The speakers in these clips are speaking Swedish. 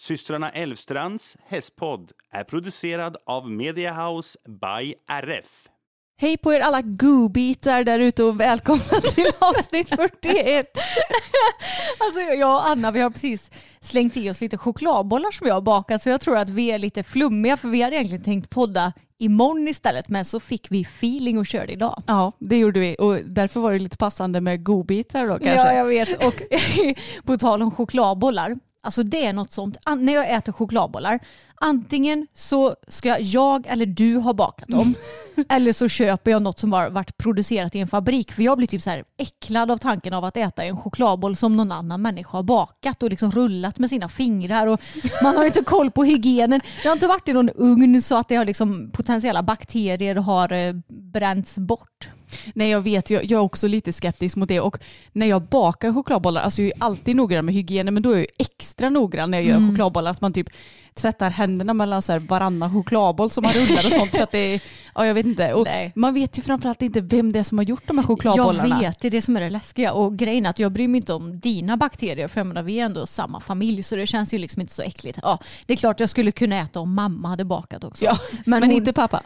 Systrarna Elvstrands hästpodd är producerad av Mediahouse by RF. Hej på er alla goobitar där ute och välkomna till avsnitt 41. alltså jag och Anna vi har precis slängt i oss lite chokladbollar som jag har bakat så jag tror att vi är lite flummiga för vi hade egentligen tänkt podda imorgon istället men så fick vi feeling och körde idag. Ja, det gjorde vi och därför var det lite passande med godbitar då kanske. Ja, jag vet. Och på tal om chokladbollar, alltså det är något sånt, när jag äter chokladbollar, antingen så ska jag eller du ha bakat dem eller så köper jag något som har varit producerat i en fabrik. För jag blir typ så här äcklad av tanken av att äta en chokladboll som någon annan människa har bakat och liksom rullat med sina fingrar. Och man har inte koll på hygienen. Jag har inte varit i någon ugn så att det har liksom potentiella bakterier har eh, bränts bort. Nej jag vet, jag, jag är också lite skeptisk mot det och när jag bakar chokladbollar, alltså jag är alltid noggrann med hygienen men då är jag extra noggrann när jag gör mm. chokladbollar. Att man typ tvättar händerna mellan så här varannan chokladboll som man rullar och sånt. för att det är, ja, jag vet inte. Och man vet ju framförallt inte vem det är som har gjort de här chokladbollarna. Jag vet, det är det som är det läskiga. Och grejen är att jag bryr mig inte om dina bakterier för menar, vi är ändå samma familj så det känns ju liksom inte så äckligt. Ja, det är klart jag skulle kunna äta om mamma hade bakat också. Ja, men, men hon, inte pappa?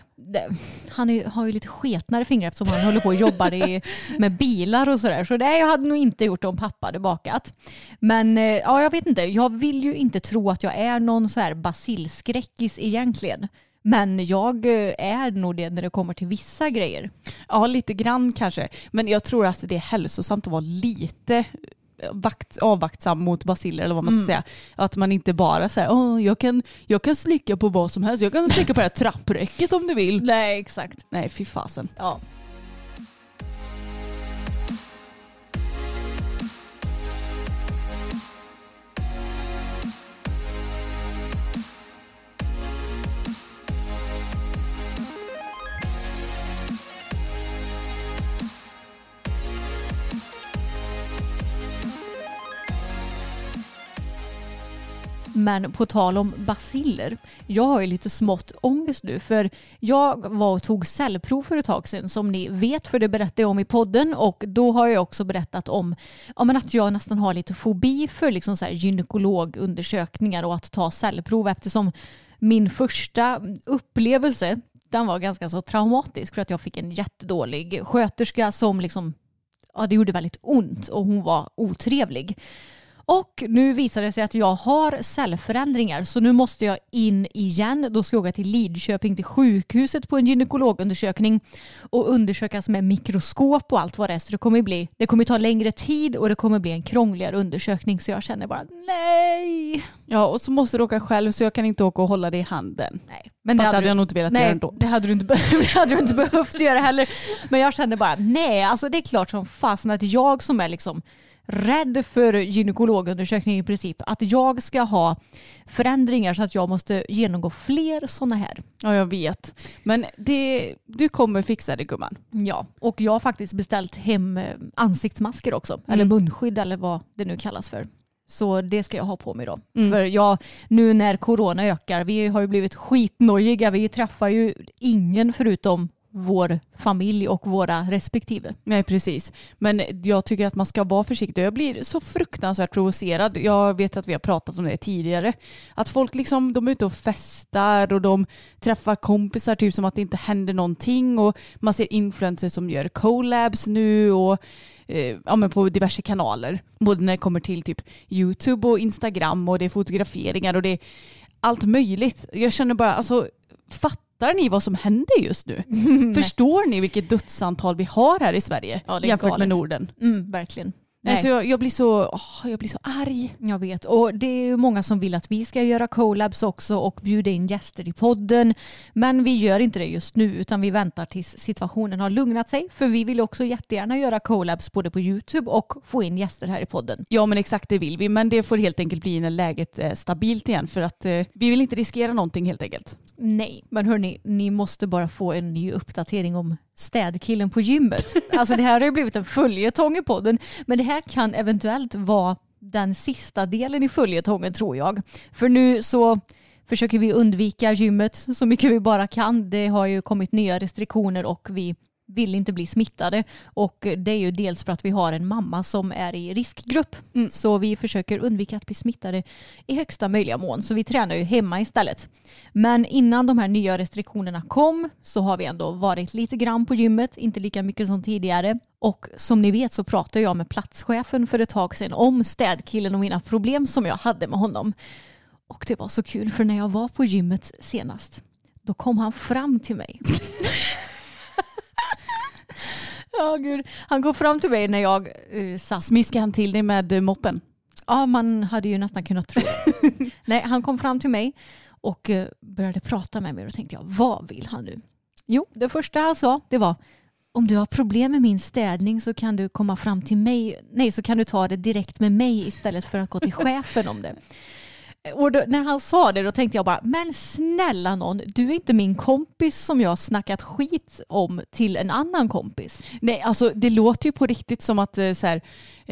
Han är, har ju lite sketnare fingrar eftersom han håller på och jobbar i, med bilar och sådär. Så det jag hade nog inte gjort om pappa hade bakat. Men eh, ja, jag vet inte. Jag vill ju inte tro att jag är någon så här basilskräckis egentligen. Men jag eh, är nog det när det kommer till vissa grejer. Ja, lite grann kanske. Men jag tror att det är hälsosamt att vara lite vakt, avvaktsam mot basiller eller vad man ska mm. säga. Att man inte bara säger Åh, jag, kan, jag kan slicka på vad som helst. Jag kan slicka på det här trappräcket om du vill. Nej, exakt. Nej, fy fasen. Ja. Men på tal om basiller, jag har ju lite smått ångest nu för jag var och tog cellprov för ett tag sedan som ni vet för det berättade jag om i podden och då har jag också berättat om ja, men att jag nästan har lite fobi för liksom så här gynekologundersökningar och att ta cellprov eftersom min första upplevelse den var ganska så traumatisk för att jag fick en jättedålig sköterska som liksom ja, det gjorde väldigt ont och hon var otrevlig. Och nu visar det sig att jag har cellförändringar så nu måste jag in igen. Då ska jag åka till Lidköping till sjukhuset på en gynekologundersökning och undersökas med mikroskop och allt vad det är. Så det kommer, bli, det kommer ta längre tid och det kommer bli en krångligare undersökning så jag känner bara nej. Ja och så måste du åka själv så jag kan inte åka och hålla dig i handen. Nej. Men det hade, hade jag nog inte velat nej, göra ändå. Det hade, du inte det hade du inte behövt göra heller. Men jag kände bara nej, alltså det är klart som fasen att jag som är liksom rädd för gynekologundersökning i princip. Att jag ska ha förändringar så att jag måste genomgå fler sådana här. Ja, jag vet. Men det, du kommer fixa det gumman. Ja, och jag har faktiskt beställt hem eh, ansiktsmasker också. Mm. Eller munskydd eller vad det nu kallas för. Så det ska jag ha på mig då. Mm. För jag, nu när corona ökar, vi har ju blivit skitnojiga. Vi träffar ju ingen förutom vår familj och våra respektive. Nej precis. Men jag tycker att man ska vara försiktig. Jag blir så fruktansvärt provocerad. Jag vet att vi har pratat om det tidigare. Att folk liksom, de är ute och festar och de träffar kompisar typ som att det inte händer någonting. Och man ser influencers som gör collabs nu och eh, ja, men på diverse kanaler. Både när det kommer till typ YouTube och Instagram och det är fotograferingar och det är allt möjligt. Jag känner bara, alltså fattar ni vad som händer just nu? Förstår ni vilket dödsantal vi har här i Sverige Ja, jämfört galet. med Norden? Mm, verkligen. Nej. Alltså jag, jag, blir så, åh, jag blir så arg. Jag vet. Och det är ju många som vill att vi ska göra collabs också och bjuda in gäster i podden. Men vi gör inte det just nu utan vi väntar tills situationen har lugnat sig. För vi vill också jättegärna göra collabs både på YouTube och få in gäster här i podden. Ja men exakt det vill vi men det får helt enkelt bli när läget är stabilt igen för att eh, vi vill inte riskera någonting helt enkelt. Nej, men hörni, ni måste bara få en ny uppdatering om städkillen på gymmet. Alltså det här har ju blivit en följetong i podden, men det här kan eventuellt vara den sista delen i följetongen tror jag. För nu så försöker vi undvika gymmet så mycket vi bara kan. Det har ju kommit nya restriktioner och vi vill inte bli smittade och det är ju dels för att vi har en mamma som är i riskgrupp så vi försöker undvika att bli smittade i högsta möjliga mån så vi tränar ju hemma istället. Men innan de här nya restriktionerna kom så har vi ändå varit lite grann på gymmet, inte lika mycket som tidigare och som ni vet så pratade jag med platschefen för ett tag sedan om städkillen och mina problem som jag hade med honom. Och det var så kul för när jag var på gymmet senast då kom han fram till mig. Ja, gud. Han kom fram till mig när jag uh, satt. Smiskar han till dig med eh, moppen? Ja, man hade ju nästan kunnat tro det. Nej, han kom fram till mig och eh, började prata med mig och då tänkte jag, vad vill han nu? Jo, det första han sa det var om du har problem med min städning så kan du komma fram till mig. Nej, så kan du ta det direkt med mig istället för att gå till chefen om det. Och då, när han sa det då tänkte jag bara, men snälla någon, du är inte min kompis som jag har snackat skit om till en annan kompis. Nej, alltså det låter ju på riktigt som att eh, så här,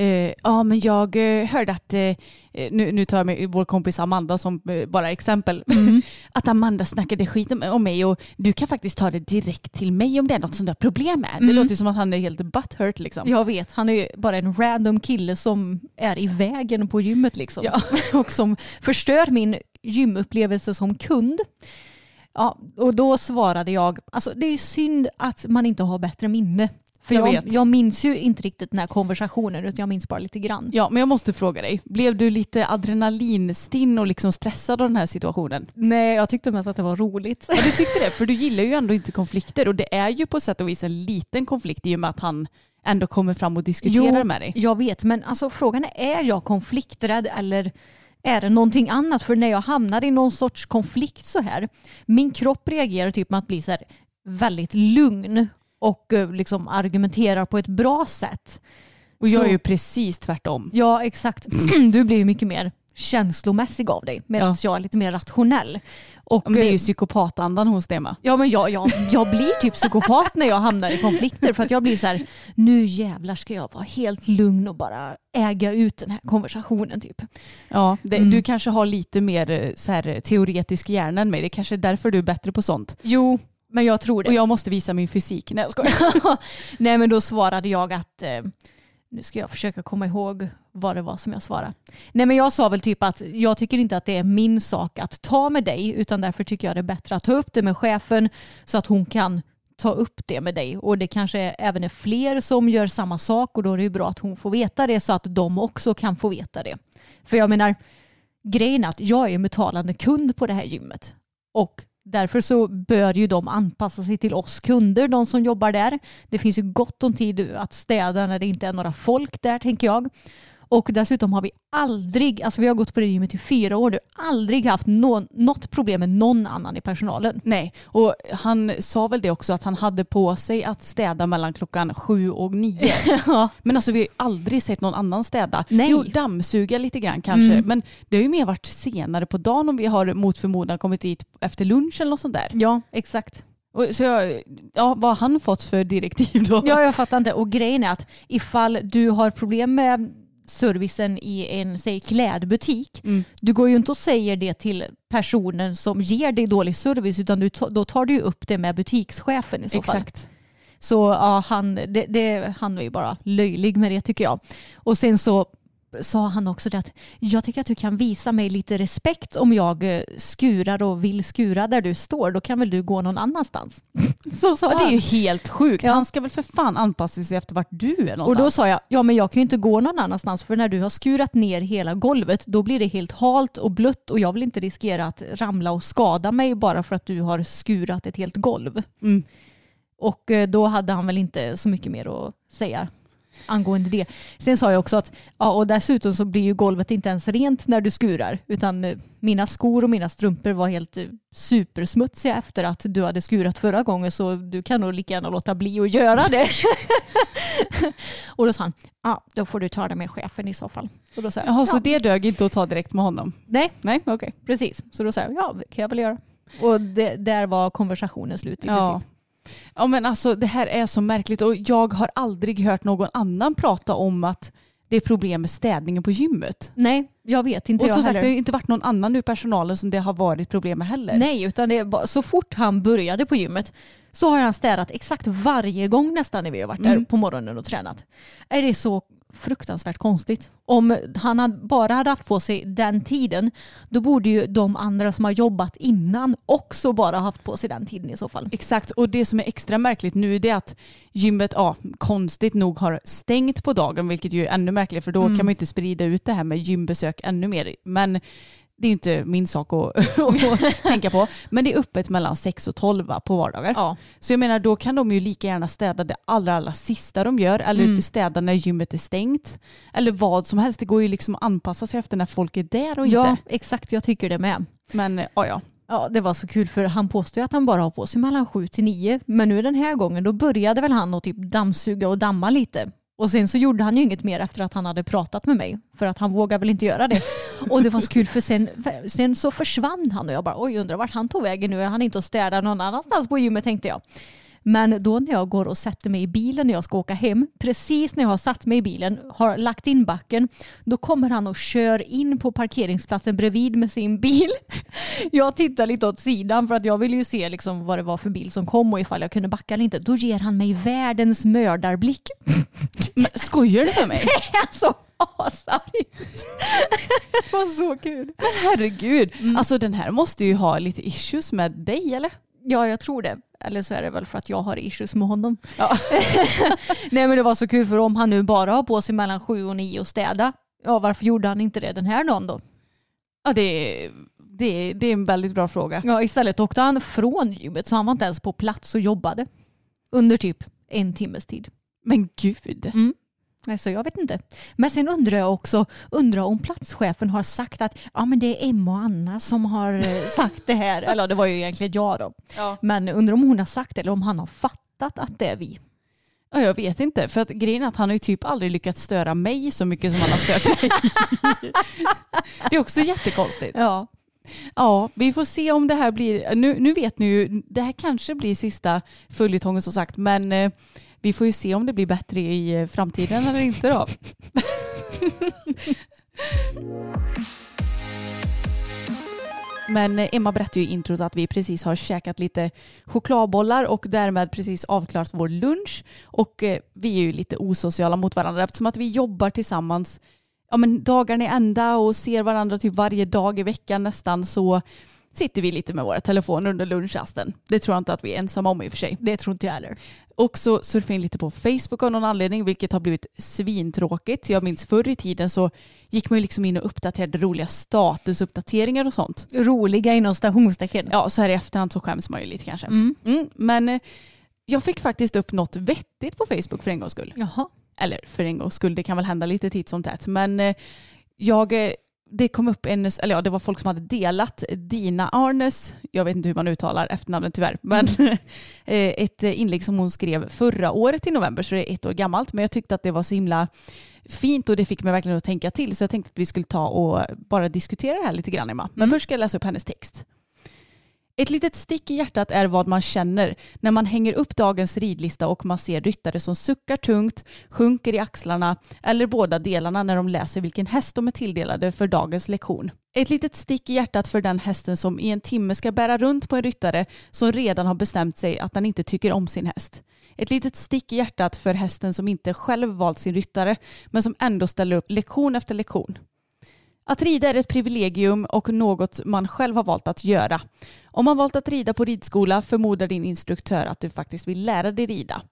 eh, ja men jag eh, hörde att, eh, nu, nu tar jag med vår kompis Amanda som eh, bara exempel, att Amanda snackade skit om, om mig och du kan faktiskt ta det direkt till mig om det är något sånt där problem med. Det låter som att han är helt butthurt liksom. Jag vet, han är ju bara en random kille som är i vägen på gymmet liksom. Ja. Och som förstör min gymupplevelse som kund. Ja, och då svarade jag, alltså det är synd att man inte har bättre minne. För Jag jag, jag minns ju inte riktigt den här konversationen utan jag minns bara lite grann. Ja, men jag måste fråga dig, blev du lite adrenalinstinn och liksom stressad av den här situationen? Nej, jag tyckte mest att det var roligt. Ja, du tyckte det, för du gillar ju ändå inte konflikter och det är ju på sätt och vis en liten konflikt i och med att han ändå kommer fram och diskuterar med dig. Jag vet, men alltså frågan är, är jag konflikträdd eller är det någonting annat? För när jag hamnar i någon sorts konflikt så här, min kropp reagerar typ med att bli så här väldigt lugn och eh, liksom argumenterar på ett bra sätt. Och jag Så- är ju precis tvärtom. Ja, exakt. Du blir ju mycket mer känslomässig av dig medan jag är lite mer rationell. Och, Men det är ju eh, psykopatandan hos det med. Ja men jag, jag, jag blir typ psykopat när jag hamnar i konflikter för att jag blir så här, nu jävlar ska jag vara helt lugn och bara äga ut den här konversationen typ. Ja, det, Mm. Du kanske har lite mer eh, så här, teoretisk hjärna än mig. Det kanske är därför du är bättre på sånt. Jo, men jag tror det. Och jag måste visa min fysik. Nej jag skojar. Nej men då svarade jag att, eh, nu ska jag försöka komma ihåg vad det var som jag svarade. Nej men jag sa väl typ att jag tycker inte att det är min sak att ta med dig utan därför tycker jag det är bättre att ta upp det med chefen så att hon kan ta upp det med dig. Och det kanske även är fler som gör samma sak och då är det ju bra att hon får veta det så att de också kan få veta det. För jag menar, grejen är att jag är en betalande kund på det här gymmet. Och därför så bör ju de anpassa sig till oss kunder, de som jobbar där. Det finns ju gott om tid att städa när det inte är några folk där tänker jag. Och dessutom har vi aldrig, alltså vi har gått på det gymmet i fyra år nu, aldrig haft nå- något problem med någon annan i personalen. Nej, och han sa väl det också att han hade på sig att städa mellan klockan sju och nio. Men alltså vi har ju aldrig sett någon annan städa. Nej. Jo, dammsuga lite grann kanske. Mm. Men det har ju mer varit senare på dagen om vi har mot förmodan kommit dit efter lunch eller något sånt där. Ja, exakt. Så jag, ja, vad har han fått för direktiv då? Ja, jag fattar inte. Och grejen är att ifall du har problem med servicen i en säg, klädbutik. Mm. Du går ju inte och säger det till personen som ger dig dålig service utan du, då tar du upp det med butikschefen i så fall. Exakt. Så ja, han, det, det, han var ju bara löjlig med det tycker jag. Och sen så sa han också det att jag tycker att du kan visa mig lite respekt om jag eh, skurar och vill skura där du står. Då kan väl du gå någon annanstans. Så sa Ja, det är han. ju helt sjukt. Ja. Han ska väl för fan anpassa sig efter vart du är någonstans. Och då sa jag, ja men jag kan ju inte gå någon annanstans för när du har skurat ner hela golvet då blir det helt halt och blött och jag vill inte riskera att ramla och skada mig bara för att du har skurat ett helt golv. Mm. Och eh, då hade han väl inte så mycket mer att säga angående det. Sen sa jag också att ja, och dessutom så blir ju golvet inte ens rent när du skurar utan eh, mina skor och mina strumpor var helt eh, supersmutsiga efter att du hade skurat förra gången så du kan nog lika gärna låta bli att göra det. och då sa han, ja då får du ta det med chefen i så fall. Och då sa jag, Jaha, så ja, det dög inte att ta direkt med honom? nej Nej, okej. precis. Så då sa jag, ja det kan jag väl göra. Och det, där var konversationen slut i Ja. princip. Ja men alltså det här är så märkligt och jag har aldrig hört någon annan prata om att det är problem med städningen på gymmet. Nej, jag vet inte Och jag som sagt heller. det har ju inte varit någon annan ur personalen som det har varit problem med heller. Nej, utan det är bara, så fort han började på gymmet så har han städat exakt varje gång nästan när vi har varit där Mm. på morgonen och tränat. Är det så fruktansvärt konstigt? Om han bara hade haft på sig den tiden då borde ju de andra som har jobbat innan också bara haft på sig den tiden i så fall. Exakt, och det som är extra märkligt nu det är att gymmet, ja, konstigt nog har stängt på dagen, vilket ju är ännu märkligare för då Mm. kan man ju inte sprida ut det här med gymbesök ännu mer. Men det är inte min sak att, att tänka på. Men det är öppet mellan 6 och 12 va, på vardagar. Ja, Så jag menar då kan de ju lika gärna städa det allra, allra sista de gör eller Mm. städa när gymmet är stängt. Eller vad som helst. Det går ju liksom att anpassa sig efter när folk är där och ja inte. exakt jag tycker det med. Men ja, ja. Ja, det var så kul för han påstår ju att han bara har på sig mellan sju till nio. Men nu den här gången då började väl han att typ dammsuga och damma lite. Och sen så gjorde han ju inget mer efter att han hade pratat med mig. För att han vågar väl inte göra det. Och det var så kul för sen, sen så försvann han och jag bara oj undrar vart han tog vägen nu. Är han inte och städar någon annanstans på gymmet tänkte jag. Men då när jag går och sätter mig i bilen när jag ska åka hem, precis när jag har satt mig i bilen, har lagt in backen, då kommer han och kör in på parkeringsplatsen bredvid med sin bil. Jag tittar lite åt sidan för att jag ville ju se liksom vad det var för bil som kom och ifall jag kunde backa eller inte. Då ger han mig världens mördarblick. Men skojar du med mig? Alltså asargt. Det var så kul. Herregud. Mm. Alltså den här måste ju ha lite issues med dig eller? Ja, jag tror det. Eller så är det väl för att jag har issues med honom. Ja. Nej men det var så kul för om han nu bara har på sig mellan sju och nio och städa, ja varför gjorde han inte det den här dagen då? Ja det är, det, är, det är en väldigt bra fråga. Ja istället åkte han från gymmet så han var inte ens på plats och jobbade. Under typ en timmes tid. Men gud. Alltså jag vet inte. Men sen undrar jag också, undrar om platschefen har sagt att ja men det är Emma och Anna som har eh, sagt det här. Eller det var ju egentligen jag då. Ja. Men undrar om hon har sagt det eller om han har fattat att det är vi. Ja, jag vet inte. För att grejen är att han har ju typ aldrig lyckats störa mig så mycket som han har stört dig. det är också jättekonstigt. Ja. Ja, vi får se om det här blir, nu, nu vet ni ju, det här kanske blir sista följetongen som sagt, men eh, vi får ju se om det blir bättre i eh, framtiden eller inte då. Men eh, Emma berättade ju i introt att vi precis har käkat lite chokladbollar och därmed precis avklarat vår lunch. Och eh, vi är ju lite osociala mot varandra eftersom att vi jobbar tillsammans ja, men dagarna i ända och ser varandra typ varje dag i veckan nästan så sitter vi lite med våra telefoner under lunchrasten. Det tror jag inte att vi är ensamma om i och för sig. Det tror inte jag heller. Och så surfar jag in lite på Facebook av någon anledning vilket har blivit svintråkigt. Jag minns förr i tiden så gick man ju liksom in och uppdaterade roliga statusuppdateringar och sånt. Roliga inom stationstecken. Ja, så här i efterhand så skäms man ju lite kanske. Mm. Mm, men eh, jag fick faktiskt upp något vettigt på Facebook för en gångs skull. Jaha. Eller för en gångs skull, det kan väl hända lite titt som tätt. Men eh, jag, eh, det kom upp en, eller ja det var folk som hade delat Dina Arnes, jag vet inte hur man uttalar efternamnet tyvärr, men eh, ett inlägg som hon skrev förra året i november, så det är ett år gammalt. Men jag tyckte att det var så himla fint och det fick mig verkligen att tänka till. Så jag tänkte att vi skulle ta och bara diskutera det här lite grann Emma. Men Mm. först ska jag läsa upp hennes text. Ett litet stick i hjärtat är vad man känner när man hänger upp dagens ridlista och man ser ryttare som suckar tungt, sjunker i axlarna eller båda delarna när de läser vilken häst de är tilldelade för dagens lektion. Ett litet stick i hjärtat för den hästen som i en timme ska bära runt på en ryttare som redan har bestämt sig att den inte tycker om sin häst. Ett litet stick i hjärtat för hästen som inte själv valt sin ryttare men som ändå ställer upp lektion efter lektion. Att rida är ett privilegium och något man själv har valt att göra. Om man valt att rida på ridskola förmodar din instruktör att du faktiskt vill lära dig rida.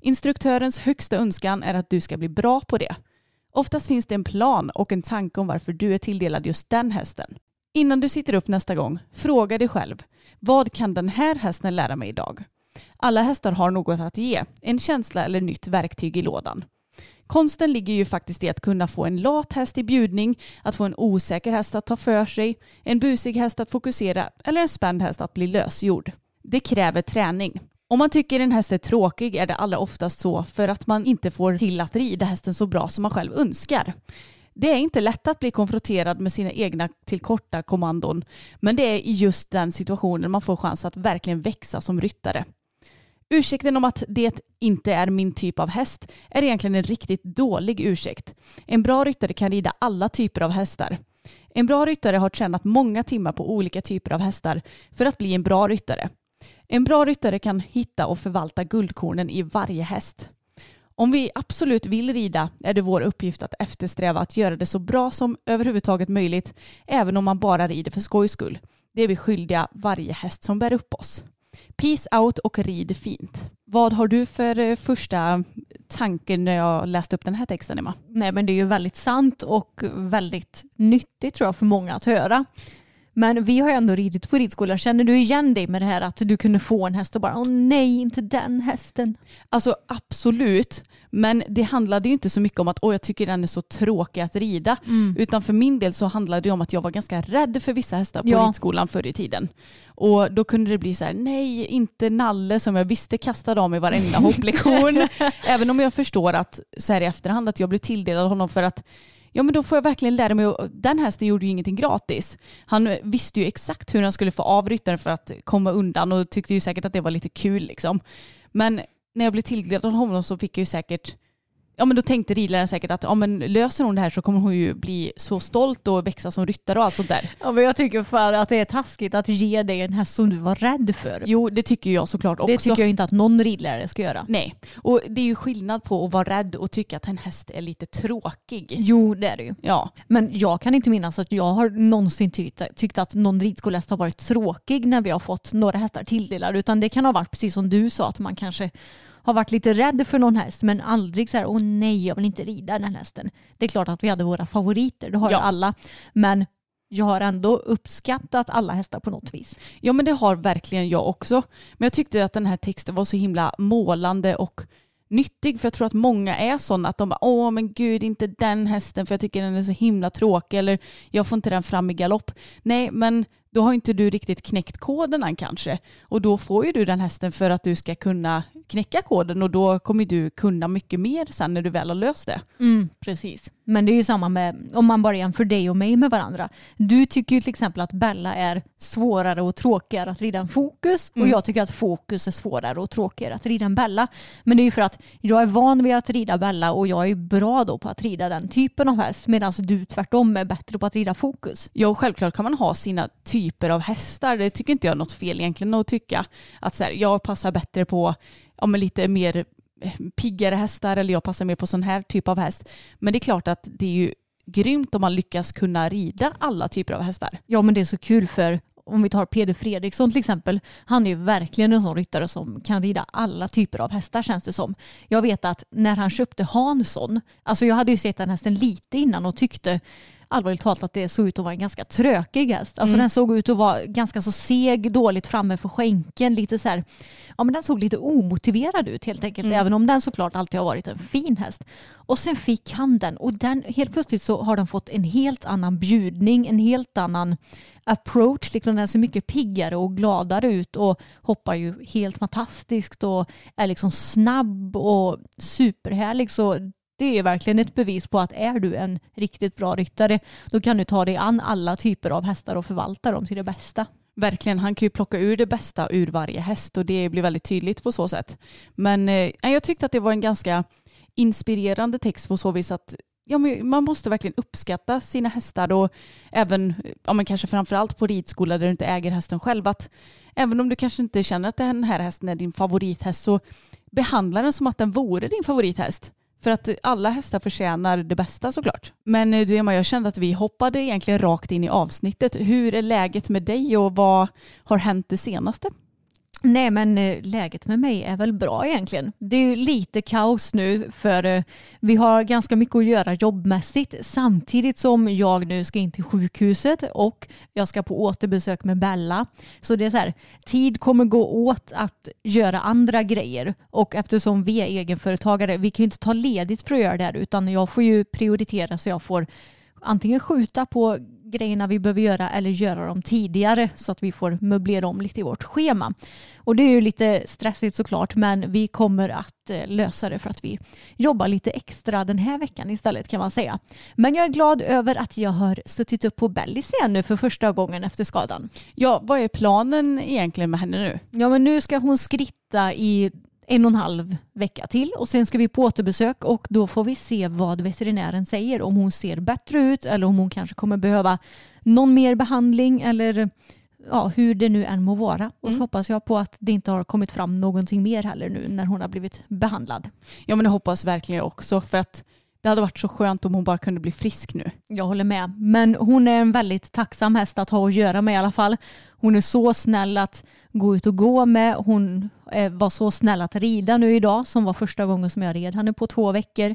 Instruktörens högsta önskan är att du ska bli bra på det. Oftast finns det en plan och en tanke om varför du är tilldelad just den hästen. Innan du sitter upp nästa gång, fråga dig själv. Vad kan den här hästen lära mig idag? Alla hästar har något att ge, en känsla eller nytt verktyg i lådan. Konsten ligger ju faktiskt i att kunna få en lat häst i bjudning, att få en osäker häst att ta för sig, en busig häst att fokusera eller en spänd häst att bli lösgjord. Det kräver träning. Om man tycker en häst är tråkig är det allra oftast så för att man inte får till att rida hästen så bra som man själv önskar. Det är inte lätt att bli konfronterad med sina egna tillkortakommandon men det är i just den situationen man får chans att verkligen växa som ryttare. Ursäkten om att det inte är min typ av häst är egentligen en riktigt dålig ursäkt. En bra ryttare kan rida alla typer av hästar. En bra ryttare har tränat många timmar på olika typer av hästar för att bli en bra ryttare. En bra ryttare kan hitta och förvalta guldkornen i varje häst. Om vi absolut vill rida är det vår uppgift att eftersträva att göra det så bra som överhuvudtaget möjligt, även om man bara rider för skojs skull. Det är vi skyldiga varje häst som bär upp oss. Peace out och rid fint. Vad har du för eh, första tanke när jag läste upp den här texten Emma? Nej men det är ju väldigt sant och väldigt nyttigt tror jag för många att höra. Men vi har ju ändå ridit på ridskola. Känner du igen dig med det här att du kunde få en häst och bara åh nej, inte den hästen? Alltså absolut, men det handlade ju inte så mycket om att åh jag tycker den är så tråkig att rida. Mm. Utan för min del så handlade det om att jag var ganska rädd för vissa hästar på Ja. ridskolan förr i tiden. Och då kunde det bli så här, nej inte Nalle som jag visste kastade av mig varenda hopplektion. Även om jag förstår att så här i efterhand att jag blev tilldelad honom för att Ja men då får jag verkligen lära mig, den hästen gjorde ju ingenting gratis. Han visste ju exakt hur han skulle få av ryttaren för att komma undan och tyckte ju säkert att det var lite kul liksom. Men när jag blev tilldelad honom så fick jag ju säkert Ja men då tänkte ridläraren säkert att ja, men löser hon det här så kommer hon ju bli så stolt och växa som ryttare och allt sånt där. Ja, men jag tycker för att det är taskigt att ge dig en häst som du var rädd för. Jo det tycker jag såklart också. Det tycker jag inte att någon ridlärare ska göra. Nej, och det är ju skillnad på att vara rädd och tycka att en häst är lite tråkig. Jo det är det ju. Ja, Men jag kan inte minnas att jag har någonsin tyckt, tyckt att någon ridskoläst har varit tråkig när vi har fått några hästar tilldelade. Utan det kan ha varit precis som du sa att man kanske har varit lite rädd för någon häst men aldrig så här åh nej jag vill inte rida den hästen. Det är klart att vi hade våra favoriter, det har Ja. ju alla. Men jag har ändå uppskattat alla hästar på något vis. Ja men det har verkligen jag också. Men jag tyckte att den här texten var så himla målande och nyttig för jag tror att många är sådana att de bara åh men gud inte den hästen för jag tycker den är så himla tråkig eller jag får inte den fram i galopp. Nej men då har inte du riktigt knäckt koden än kanske och då får ju du den hästen för att du ska kunna knäcka koden och då kommer du kunna mycket mer sen när du väl har löst det. Mm, precis. Men det är ju samma med om man bara jämför dig och mig med varandra. Du tycker ju till exempel att Bella är svårare och tråkigare att rida än Fokus och jag tycker att Fokus är svårare och tråkigare att rida än Bella. Men det är ju för att jag är van vid att rida Bella och jag är bra då på att rida den typen av häst medan du tvärtom är bättre på att rida Fokus. Ja, och självklart kan man ha sina typer av hästar. Det tycker inte jag är något fel egentligen att tycka. Att så här, jag passar bättre på ja, lite mer piggare hästar eller jag passar mer på sån här typ av häst. Men det är klart att det är ju grymt om man lyckas kunna rida alla typer av hästar. Ja men det är så kul för om vi tar Peder Fredriksson till exempel, han är ju verkligen en sån ryttare som kan rida alla typer av hästar känns det som. Jag vet att när han köpte Hansson, alltså jag hade ju sett den hästen lite innan och tyckte allvarligt talat att det såg ut att vara en ganska trökig häst. Alltså den såg ut att vara ganska så seg, dåligt framme för skänken, lite så här, ja men den såg lite omotiverad ut helt enkelt, även om den såklart alltid har varit en fin häst. Och sen fick han den och den, helt plötsligt så har den fått en helt annan bjudning, en helt annan approach. Liksom den ser mycket piggare och gladare ut och hoppar ju helt fantastiskt och är liksom snabb och superhärlig. Så det är verkligen ett bevis på att är du en riktigt bra ryttare då kan du ta dig an alla typer av hästar och förvalta dem till det bästa. Verkligen, han kan ju plocka ur det bästa ur varje häst och det blir väldigt tydligt på så sätt. Men eh, jag tyckte att det var en ganska inspirerande text på så vis att ja, man måste verkligen uppskatta sina hästar och även, ja, men kanske framförallt på ridskola där du inte äger hästen själv, att även om du kanske inte känner att den här hästen är din favorithäst så behandla den som att den vore din favorithäst. För att alla hästar förtjänar det bästa såklart. Men eh, du Emma, jag kände att vi hoppade egentligen rakt in i avsnittet. Hur är läget med dig och vad har hänt det senaste? Nej men eh, läget med mig är väl bra egentligen. Det är ju lite kaos nu för eh, vi har ganska mycket att göra jobbmässigt samtidigt som jag nu ska in till sjukhuset och jag ska på återbesök med Bella. Så det är så här, tid kommer gå åt att göra andra grejer och eftersom vi är egenföretagare, vi kan ju inte ta ledigt för att göra det här utan jag får ju prioritera så jag får antingen skjuta på grejerna vi behöver göra eller göra dem tidigare så att vi får möblera om lite i vårt schema. Och det är ju lite stressigt såklart men vi kommer att eh, lösa det för att vi jobbar lite extra den här veckan istället kan man säga. Men jag är glad över att jag har suttit upp på Bellis igen nu för första gången efter skadan. Ja, vad är planen egentligen med henne nu? Ja men nu ska hon skritta i en och en halv vecka till och sen ska vi på återbesök och då får vi se vad veterinären säger om hon ser bättre ut eller om hon kanske kommer behöva någon mer behandling eller ja, hur det nu än må vara. Och så Mm. hoppas jag på att det inte har kommit fram någonting mer heller nu när hon har blivit behandlad. Ja men det hoppas verkligen jag också för att det hade varit så skönt om hon bara kunde bli frisk nu. Jag håller med. Men hon är en väldigt tacksam häst att ha att göra med i alla fall. Hon är så snäll att gå ut och gå med. Hon eh, var så snäll att rida nu idag som var första gången som jag red henne på två veckor.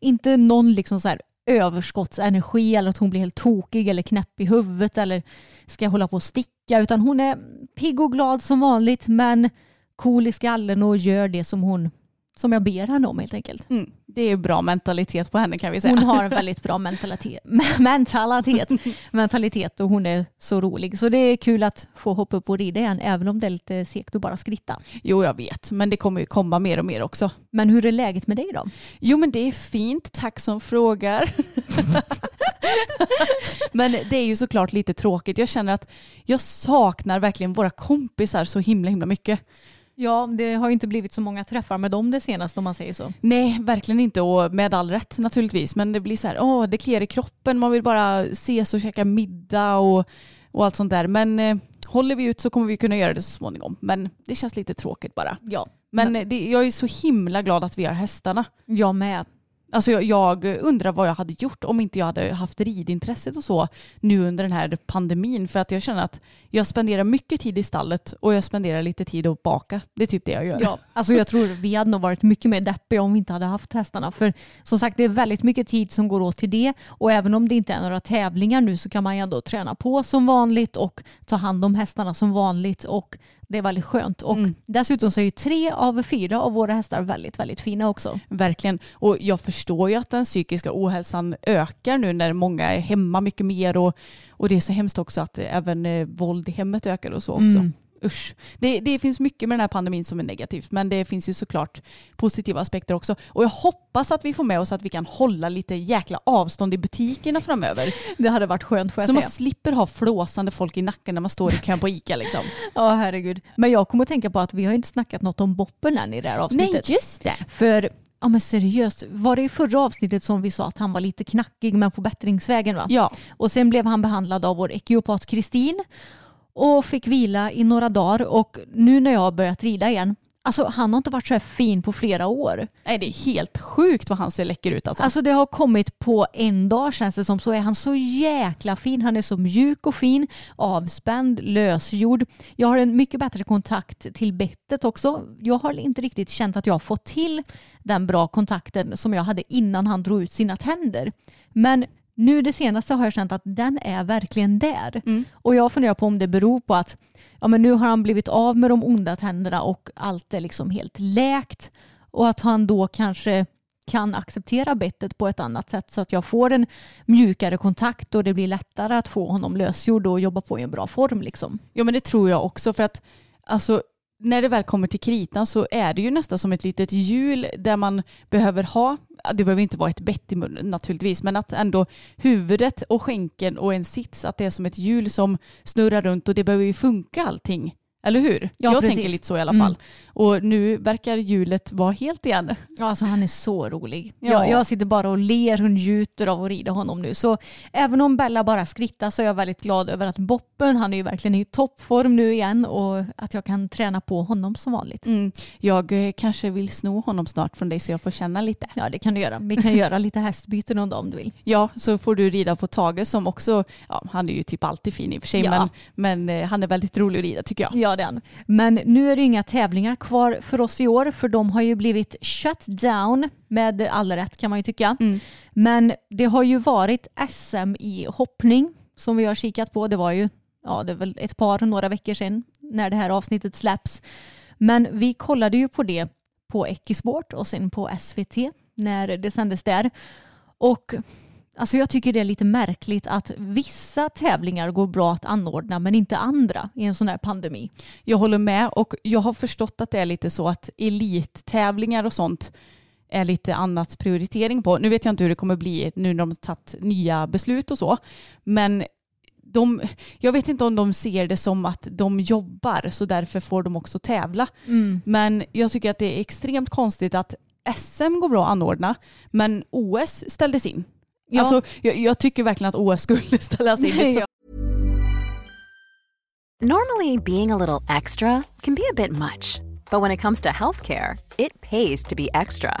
Inte någon liksom så här överskottsenergi eller att hon blir helt tokig eller knäpp i huvudet eller ska hålla på och sticka utan hon är pigg och glad som vanligt men cool i skallen och gör det som hon som jag ber henne om helt enkelt. Mm. Det är bra mentalitet på henne kan vi säga. Hon har en väldigt bra mentalitet, mentalitet, mentalitet och hon är så rolig. Så det är kul att få hoppa upp och rida igen även om det är lite segt att bara skritta. Jo jag vet, men det kommer ju komma mer och mer också. Men hur är läget med dig då? Jo men det är fint, tack som frågar. men det är ju såklart lite tråkigt. Jag känner att jag saknar verkligen våra kompisar så himla himla mycket. Ja, det har ju inte blivit så många träffar med dem det senaste om man säger så. Nej, verkligen inte och med all rätt naturligtvis. Men det blir så här, åh det kliar i kroppen, man vill bara ses och käka middag och, och allt sånt där. Men eh, håller vi ut så kommer vi kunna göra det så småningom. Men det känns lite tråkigt bara. Ja, Men eh, det, jag är så himla glad att vi har hästarna. jag med. Alltså jag, jag undrar vad jag hade gjort om inte jag hade haft ridintresset och så nu under den här pandemin. För att jag känner att jag spenderar mycket tid i stallet och jag spenderar lite tid att baka. Det är typ det jag gör. Ja, alltså jag tror vi hade nog varit mycket mer deppiga om vi inte hade haft hästarna. För som sagt, det är väldigt mycket tid som går åt till det. Och även om det inte är några tävlingar nu så kan man ju ändå träna på som vanligt och ta hand om hästarna som vanligt. Och det är väldigt skönt. Och Mm. dessutom så är ju tre av fyra av våra hästar väldigt, väldigt fina också. Verkligen. Och jag förstår ju att den psykiska ohälsan ökar nu när många är hemma mycket mer och, och det är så hemskt också att även eh, våld i hemmet ökar och så också. Mm. Usch. Det, det finns mycket med den här pandemin som är negativt men det finns ju såklart positiva aspekter också. Och jag hoppas att vi får med oss att vi kan hålla lite jäkla avstånd i butikerna framöver. Det hade varit skönt får jag Så man säga. slipper ha flåsande folk i nacken när man står i kön på ICA liksom. Ja, herregud. Men jag kommer att tänka på att vi har inte snackat något om Boppen än i det här avsnittet. just det. För ja, men seriöst, var det i förra avsnittet som vi sa att han var lite knackig men på bättringsvägen va? Ja, Och sen blev han behandlad av vår ekiopat Kristin och fick vila i några dagar och nu när jag har börjat rida igen, alltså han har inte varit så här fin på flera år. Nej, det är helt sjukt vad han ser läcker ut alltså. Alltså det har kommit på en dag känns det som så är han så jäkla fin. Han är så mjuk och fin, avspänd, lösgjord. Jag har en mycket bättre kontakt till bettet också. Jag har inte riktigt känt att jag har fått till den bra kontakten som jag hade innan han drog ut sina tänder. Men nu det senaste har jag känt att den är verkligen där. Mm. Och jag funderar på om det beror på att ja, men nu har han blivit av med de onda tänderna och allt är liksom helt läkt. Och att han då kanske kan acceptera bettet på ett annat sätt så att jag får en mjukare kontakt och det blir lättare att få honom lösgjord och jobba på i en bra form. Liksom. Ja men det tror jag också för att alltså när det väl kommer till kritan så är det ju nästan som ett litet hjul där man behöver ha, det behöver inte vara ett bett i munnen naturligtvis, men att ändå huvudet och skänken och en sits, att det är som ett hjul som snurrar runt och det behöver ju funka allting. Eller hur? Ja, jag precis. tänker lite så i alla Mm. fall. Och nu verkar hjulet vara helt igen. Ja, alltså han är så rolig. Ja. Jag, jag sitter bara och ler och njuter av att rida honom nu. Så även om Bella bara skrittar så är jag väldigt glad över att Boppen, han är ju verkligen i toppform nu igen och att jag kan träna på honom som vanligt. Mm. Jag eh, kanske vill sno honom snart från dig så jag får känna lite. Ja, det kan du göra. Vi kan göra lite hästbyte någon dag om du vill. Ja, så får du rida på Tage som också, ja han är ju typ alltid fin i och för sig, Ja. men, men eh, han är väldigt rolig att rida tycker jag. Ja, den. Men nu är det inga tävlingar kvar för oss i år för de har ju blivit shut down med all rätt kan man ju tycka. Mm. Men det har ju varit SM i hoppning som vi har kikat på. Det var ju ja, det är väl ett par, några veckor sedan när det här avsnittet släpps. Men vi kollade ju på det på Ekisport och sen på SVT när det sändes där. Och alltså jag tycker det är lite märkligt att vissa tävlingar går bra att anordna men inte andra i en sån här pandemi. Jag håller med och jag har förstått att det är lite så att elittävlingar och sånt är lite annat prioritering på. Nu vet jag inte hur det kommer bli nu när de har tagit nya beslut och så. Men de, jag vet inte om de ser det som att de jobbar så därför får de också tävla. Men jag tycker att det är extremt konstigt att SM går bra att anordna men OS ställdes in. Ja. Alltså, jag, jag tycker verkligen att OS skulle ställas in. Ja. Normally, being a little extra can be a bit much, but when it comes to healthcare, it pays to be extra.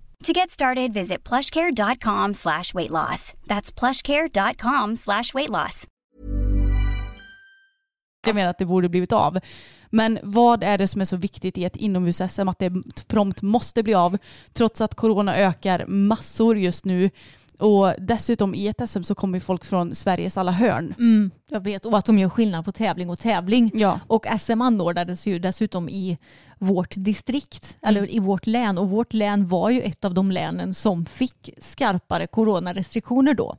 To get started, visit plushcare.com slash weight loss. That's plushcare.com slash weight loss. Jag menar att det borde blivit av. Men vad är det som är så viktigt i ett inomhus-SM att det prompt måste bli av trots att corona ökar massor just nu och dessutom i ett SM så kommer folk från Sveriges alla hörn. Mm, jag vet, och att de gör skillnad på tävling och tävling. Ja. Och SM anordnades ju dessutom i vårt distrikt, eller i vårt län. Och vårt län var ju ett av de länen som fick skarpare coronarestriktioner då.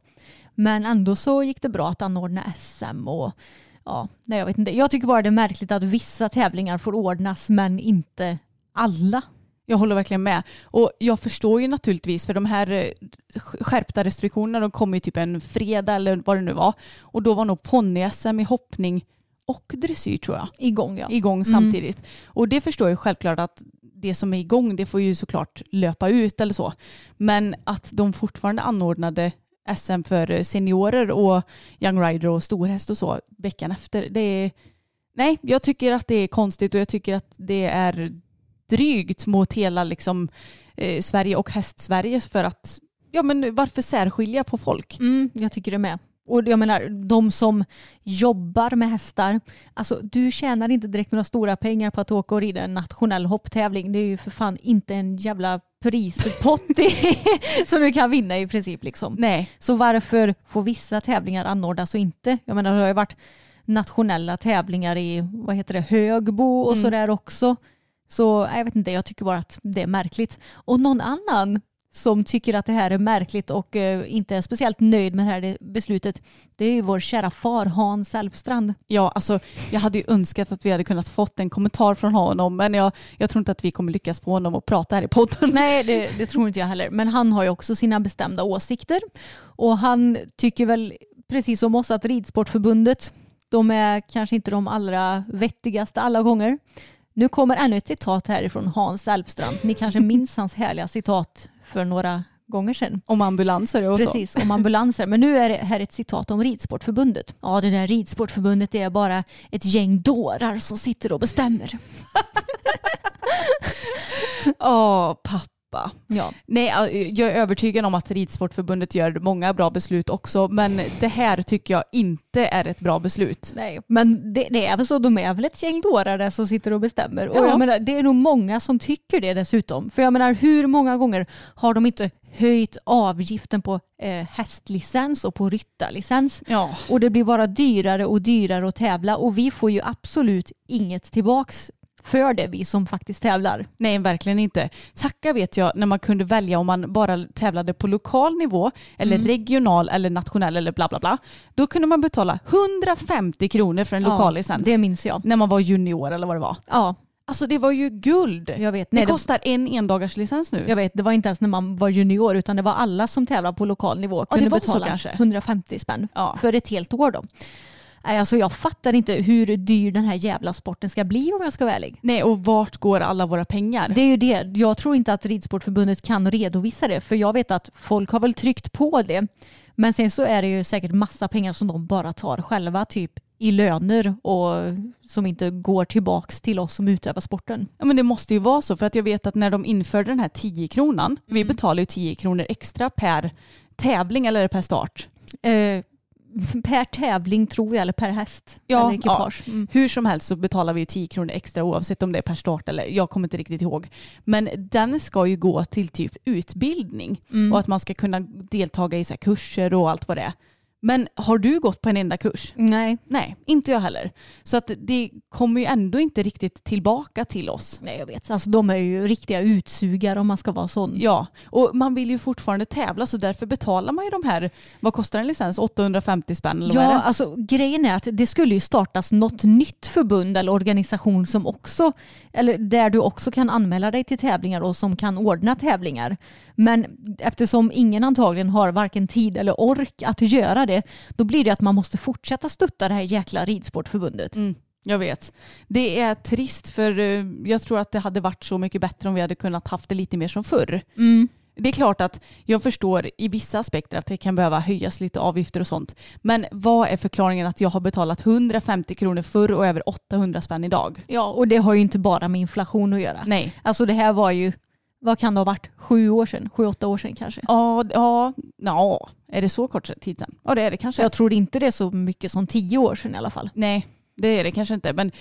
Men ändå så gick det bra att anordna SM och ja, nej jag vet inte. Jag tycker bara det är märkligt att vissa tävlingar får ordnas men inte alla. Jag håller verkligen med. Och jag förstår ju naturligtvis för de här eh, skärpta restriktionerna de kom ju typ en fredag eller vad det nu var. Och då var nog ponny-SM i hoppning och dressyr tror jag Igång ja. igång samtidigt. Och det förstår jag självklart att det som är igång det får ju såklart löpa ut eller så. Men att de fortfarande anordnade SM för seniorer och Young Rider och storhäst och så veckan efter. Det är, nej, jag tycker att det är konstigt och jag tycker att det är drygt mot hela liksom, eh, Sverige och häst-Sverige för att ja men varför särskilja på folk? Mm, jag tycker det med. Och jag menar, de som jobbar med hästar, alltså du tjänar inte direkt några stora pengar på att åka och rida en nationell hopptävling. Det är ju för fan inte en jävla prispott som du kan vinna i princip. Liksom. Nej, Så varför får vissa tävlingar anordnas och inte? Jag menar, det har ju varit nationella tävlingar i vad heter det, Högbo och Mm. sådär också. Så jag vet inte, jag tycker bara att det är märkligt. Och någon annan som tycker att det här är märkligt och eh, inte är speciellt nöjd med det här beslutet, det är ju vår kära far Hans Elfstrand. Ja, alltså jag hade ju önskat att vi hade kunnat fått en kommentar från honom men jag, jag tror inte att vi kommer lyckas få honom att prata här i podden. Nej, det, det tror inte jag heller. Men han har ju också sina bestämda åsikter. Och han tycker väl precis som oss att Ridsportförbundet, de är kanske inte de allra vettigaste alla gånger. Nu kommer ännu ett citat härifrån Hans Elfstrand. Ni kanske minns hans härliga citat för några gånger sedan. Om ambulanser och så. Precis, om ambulanser. Men nu är det här ett citat om Ridsportförbundet. Ja, det där Ridsportförbundet är bara ett gäng dårar som sitter och bestämmer. Åh, pappa. Ja, Nej, jag är övertygad om att Ridsportförbundet gör många bra beslut också, men det här tycker jag inte är ett bra beslut. nej. Men det, det är väl så, de är väl ett gäng dårar som sitter och bestämmer. Och Ja. jag menar, det är nog många som tycker det dessutom. För jag menar, hur många gånger har de inte höjt avgiften på eh, hästlicens och på ryttarlicens? Ja. Och det blir bara dyrare och dyrare att tävla och vi får ju absolut inget tillbaks för det, vi som faktiskt tävlar. Nej, verkligen inte. Tacka vet jag när man kunde välja om man bara tävlade på lokal nivå eller regional eller nationell eller bla bla bla. Då kunde man betala 150 kronor för en lokal licens. Det minns jag. När man var junior eller vad det var. Ja, Alltså det var ju guld. jag vet. det Nej, det, kostar en endagarslicens nu. jag vet. Det var inte ens när man var junior utan det var alla som tävlar på lokal nivå Ja, det kunde så betala kanske. 150 spänn Ja. för ett helt år då. Alltså jag fattar inte hur dyr den här jävla sporten ska bli om jag ska vara ärlig. Nej, och vart går alla våra pengar? Det är ju det. Jag tror inte att Ridsportförbundet kan redovisa det för jag vet att folk har väl tryckt på det. Men sen så är det ju säkert massa pengar som de bara tar själva typ i löner och som inte går tillbaks till oss som utövar sporten. Ja, men det måste ju vara så för att jag vet att när de införde den här 10 kronan, vi betalar ju 10 kronor extra per tävling eller per start. Eh, per tävling tror jag eller per häst Ja, eller ekipage. Mm. Hur som helst så betalar vi ju 10 kronor extra oavsett om det är per start eller jag kommer inte riktigt ihåg. Men den ska ju gå till typ utbildning Mm. och att man ska kunna deltaga i så kurser och allt vad det är. Men har du gått på en enda kurs? Nej. Nej, inte jag heller. Så att det kommer ju ändå inte riktigt tillbaka till oss. Nej jag vet. Alltså, de är ju riktiga utsugare om man ska vara sån. Ja, och man vill ju fortfarande tävla så därför betalar man ju de här, vad kostar en licens? 850 spänn eller Ja, alltså grejen är att det skulle ju startas något nytt förbund eller organisation som också, eller där du också kan anmäla dig till tävlingar och som kan ordna tävlingar. Men eftersom ingen antagligen har varken tid eller ork att göra det, då blir det att man måste fortsätta stötta det här jäkla ridsportförbundet. Mm, jag vet. Det är trist för eh, jag tror att det hade varit så mycket bättre om vi hade kunnat haft det lite mer som förr. Mm. Det är klart att jag förstår i vissa aspekter att det kan behöva höjas lite avgifter och sånt. Men vad är förklaringen att jag har betalat 150 kronor förr och över 800 spänn idag? Ja, och det har ju inte bara med inflation att göra. Nej. Alltså det här var ju, vad kan det ha varit, sju år sedan? Sju, åtta år sedan kanske? Ja, ja, ja, är det så kort tid sedan? Ja det är det kanske. Jag tror inte det är så mycket som tio år sedan i alla fall. Nej, det är det kanske inte. Men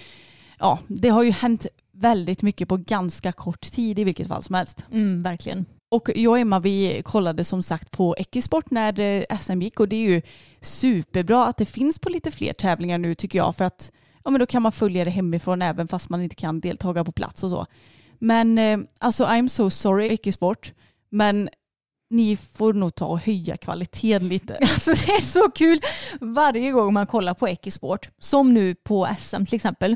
ja, det har ju hänt väldigt mycket på ganska kort tid i vilket fall som helst. Mm, verkligen. Och jag och Emma vi kollade som sagt på Ekisport när eh, SM gick och det är ju superbra att det finns på lite fler tävlingar nu tycker jag för att ja, men då kan man följa det hemifrån även fast man inte kan deltaga på plats och så. Men eh, alltså I'm so sorry Ekisport men ni får nog ta och höja kvaliteten lite. Alltså det är så kul varje gång man kollar på Ekisport, som nu på SM till exempel.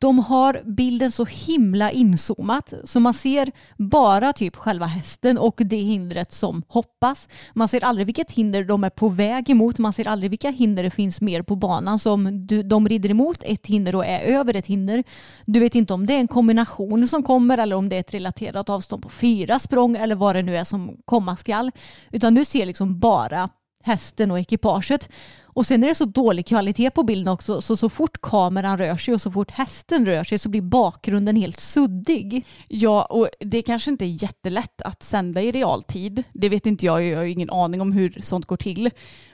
De har bilden så himla inzoomat så man ser bara typ själva hästen och det hindret som hoppas. Man ser aldrig vilket hinder de är på väg emot. Man ser aldrig vilka hinder det finns mer på banan som du, de rider emot ett hinder och är över ett hinder. Du vet inte om det är en kombination som kommer eller om det är ett relaterat avstånd på fyra språng eller vad det nu är som komma skall. Utan du ser liksom bara hästen och ekipaget. Och sen är det så dålig kvalitet på bilden också så så fort kameran rör sig och så fort hästen rör sig så blir bakgrunden helt suddig. Ja, och det kanske inte är jättelätt att sända i realtid. Det vet inte jag, jag har ju ingen aning om hur sånt går till.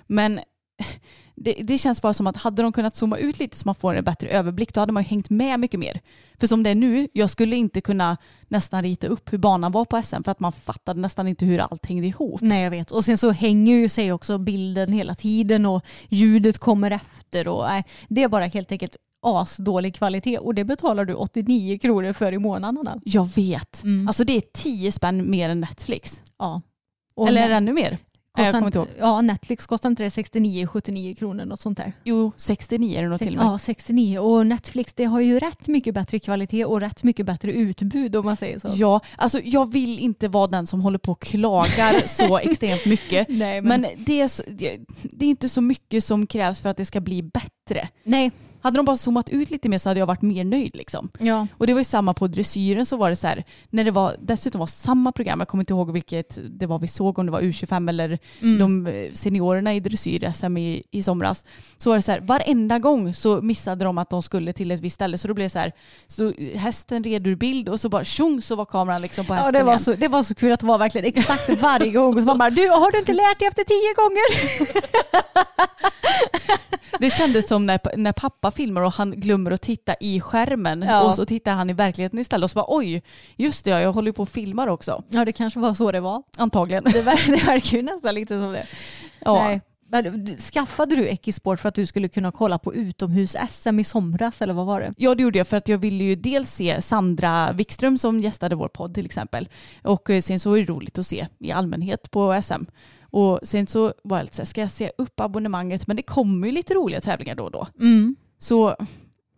Men det, det känns bara som att hade de kunnat zooma ut lite så man får en bättre överblick då hade man ju hängt med mycket mer. För som det är nu, jag skulle inte kunna nästan rita upp hur banan var på SM för att man fattade nästan inte hur allt hängde ihop. Nej jag vet. Och sen så hänger ju sig också bilden hela tiden och ljudet kommer efter och nej, det är bara helt enkelt asdålig kvalitet och det betalar du 89 kronor för i månaden. Anna. Jag vet. Mm. Alltså det är 10 spänn mer än Netflix. Ja. Och Eller det ännu mer? Jag kommer inte. Ja, Netflix kostar inte det 69, 79 kronor något sånt där. Jo, 69 är det nog till och med. Ja, 69. Och Netflix det har ju rätt mycket bättre kvalitet och rätt mycket bättre utbud om man säger så. Ja, alltså jag vill inte vara den som håller på och klagar så extremt mycket. Nej, men, Men det är, så, det det är inte så mycket som krävs för att det ska bli bättre. nej, Hade de bara zoomat ut lite mer så hade jag varit mer nöjd liksom. Ja. Och det var ju samma på dressyren så var det så här, när det var, dessutom var samma program, jag kommer inte ihåg vilket det var vi såg, om det var U25 eller Mm. de eh, seniorerna i dressyr-SM i, i somras. Så var det så här, varenda gång så missade de att de skulle till ett visst ställe. Så då blev det så här, så hästen red ur bild och så bara tjong så var kameran liksom på Ja, hästen det, var igen. så, det var så kul att det var verkligen exakt varje gång. Så man bara, du har du inte lärt dig efter tio gånger? Det kändes som när, när pappa filmar och han glömmer att titta i skärmen Ja. och så tittar han i verkligheten istället och så bara oj, just det, ja, jag håller ju på och filmar också. Ja, det kanske var så det var. Antagligen. Det, ver- det verkar ju nästan lite som det. Ja. Nej. Skaffade du Ekisport för att du skulle kunna kolla på utomhus-SM i somras eller vad var det? Ja det gjorde jag för att jag ville ju dels se Sandra Wikström som gästade vår podd till exempel. Och eh, sen så var det roligt att se i allmänhet på SM. Och sen så var jag lite så här, ska jag se upp abonnemanget? Men det kommer ju lite roliga tävlingar då och då. Så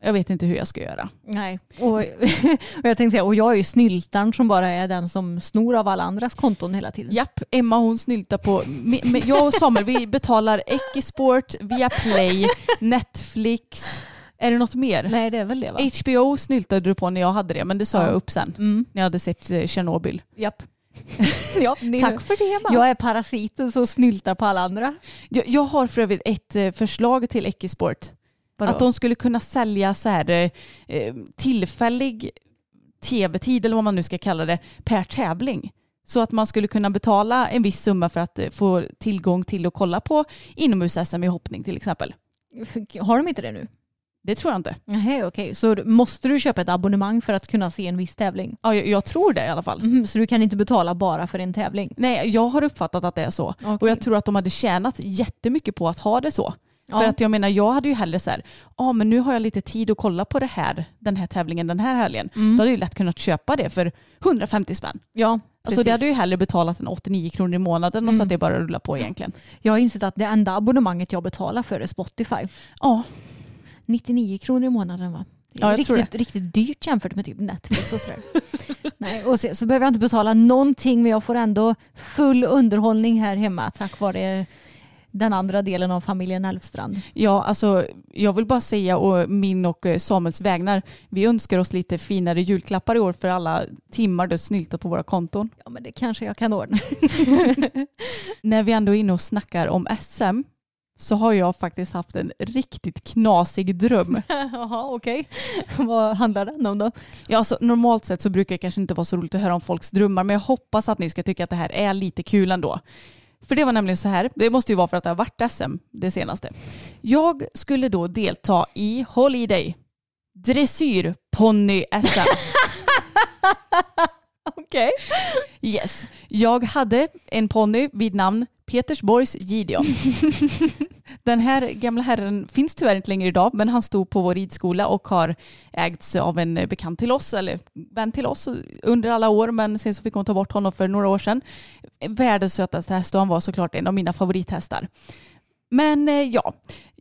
jag vet inte hur jag ska göra. Nej. Och, och jag tänkte säga, och jag är ju snyltaren som bara är den som snor av alla andras konton hela tiden. Japp, Emma hon snyltar på, jag och Samuel vi betalar Ekisport, Viaplay, Netflix. Är det något mer? Nej, det är väl det va? HBO snyltade du på när jag hade det men det sa Ja. jag upp sen. Mm. När jag hade sett eh, Tjernobyl. Japp. ja, Tack för det Emma. Jag är parasiten som snyltar på alla andra. Jag, jag har för övrigt ett eh, förslag till Ekisport. Vadå? Att de skulle kunna sälja så här eh, eh, tillfällig tv-tid eller vad man nu ska kalla det per tävling. Så att man skulle kunna betala en viss summa för att få tillgång till att kolla på inomhus-SM i hoppning till exempel. Har de inte det nu? Det tror jag inte. Nej, okej. Så måste du köpa ett abonnemang för att kunna se en viss tävling? Ja, jag, jag tror det i alla fall. Mhm, så du kan inte betala bara för en tävling? Nej, jag har uppfattat att det är så. Och jag tror att de hade tjänat jättemycket på att ha det så. Ja. För att jag menar, jag hade ju hellre så här, ja men nu har jag lite tid att kolla på det här, den här tävlingen den här helgen. Mm. Då hade jag ju lätt kunnat köpa det för 150 spänn. Ja, Alltså precis. det hade jag ju hellre betalat än 89 kronor i månaden och så Mm. att det bara rullar på egentligen. Jag har insett att det enda abonnemanget jag betalar för är Spotify. Ja, 99 kronor i månaden va? Ja, jag riktigt, riktigt dyrt jämfört med typ Netflix och sådär. Nej, och så, så behöver jag inte betala någonting men jag får ändå full underhållning här hemma tack vare den andra delen av familjen Elfstrand. ja alltså jag vill bara säga och min och eh, Samuels vägnar, vi önskar oss lite finare julklappar i år för alla timmar du snyltat på våra konton. Ja men det kanske jag kan ordna. När vi ändå är inne och snackar om SM så har jag faktiskt haft en riktigt knasig dröm. Jaha okej. Vad handlar den om då? Ja, alltså, normalt sett så brukar det kanske inte vara så roligt att höra om folks drömmar men jag hoppas att ni ska tycka att det här är lite kul ändå. För det var nämligen så här, det måste ju vara för att det har varit SM det senaste. Jag skulle då delta i Holiday dressyr ponny SM. Okej. Yes. Jag hade en ponny vid namn Petersborgs Gideon. Den här gamla herren finns tyvärr inte längre idag men han stod på vår ridskola och har ägts av en bekant till oss eller vän till oss under alla år men sen så fick hon ta bort honom för några år sedan. Världens sötaste häst och han var såklart en av mina favorithästar. Men eh, ja,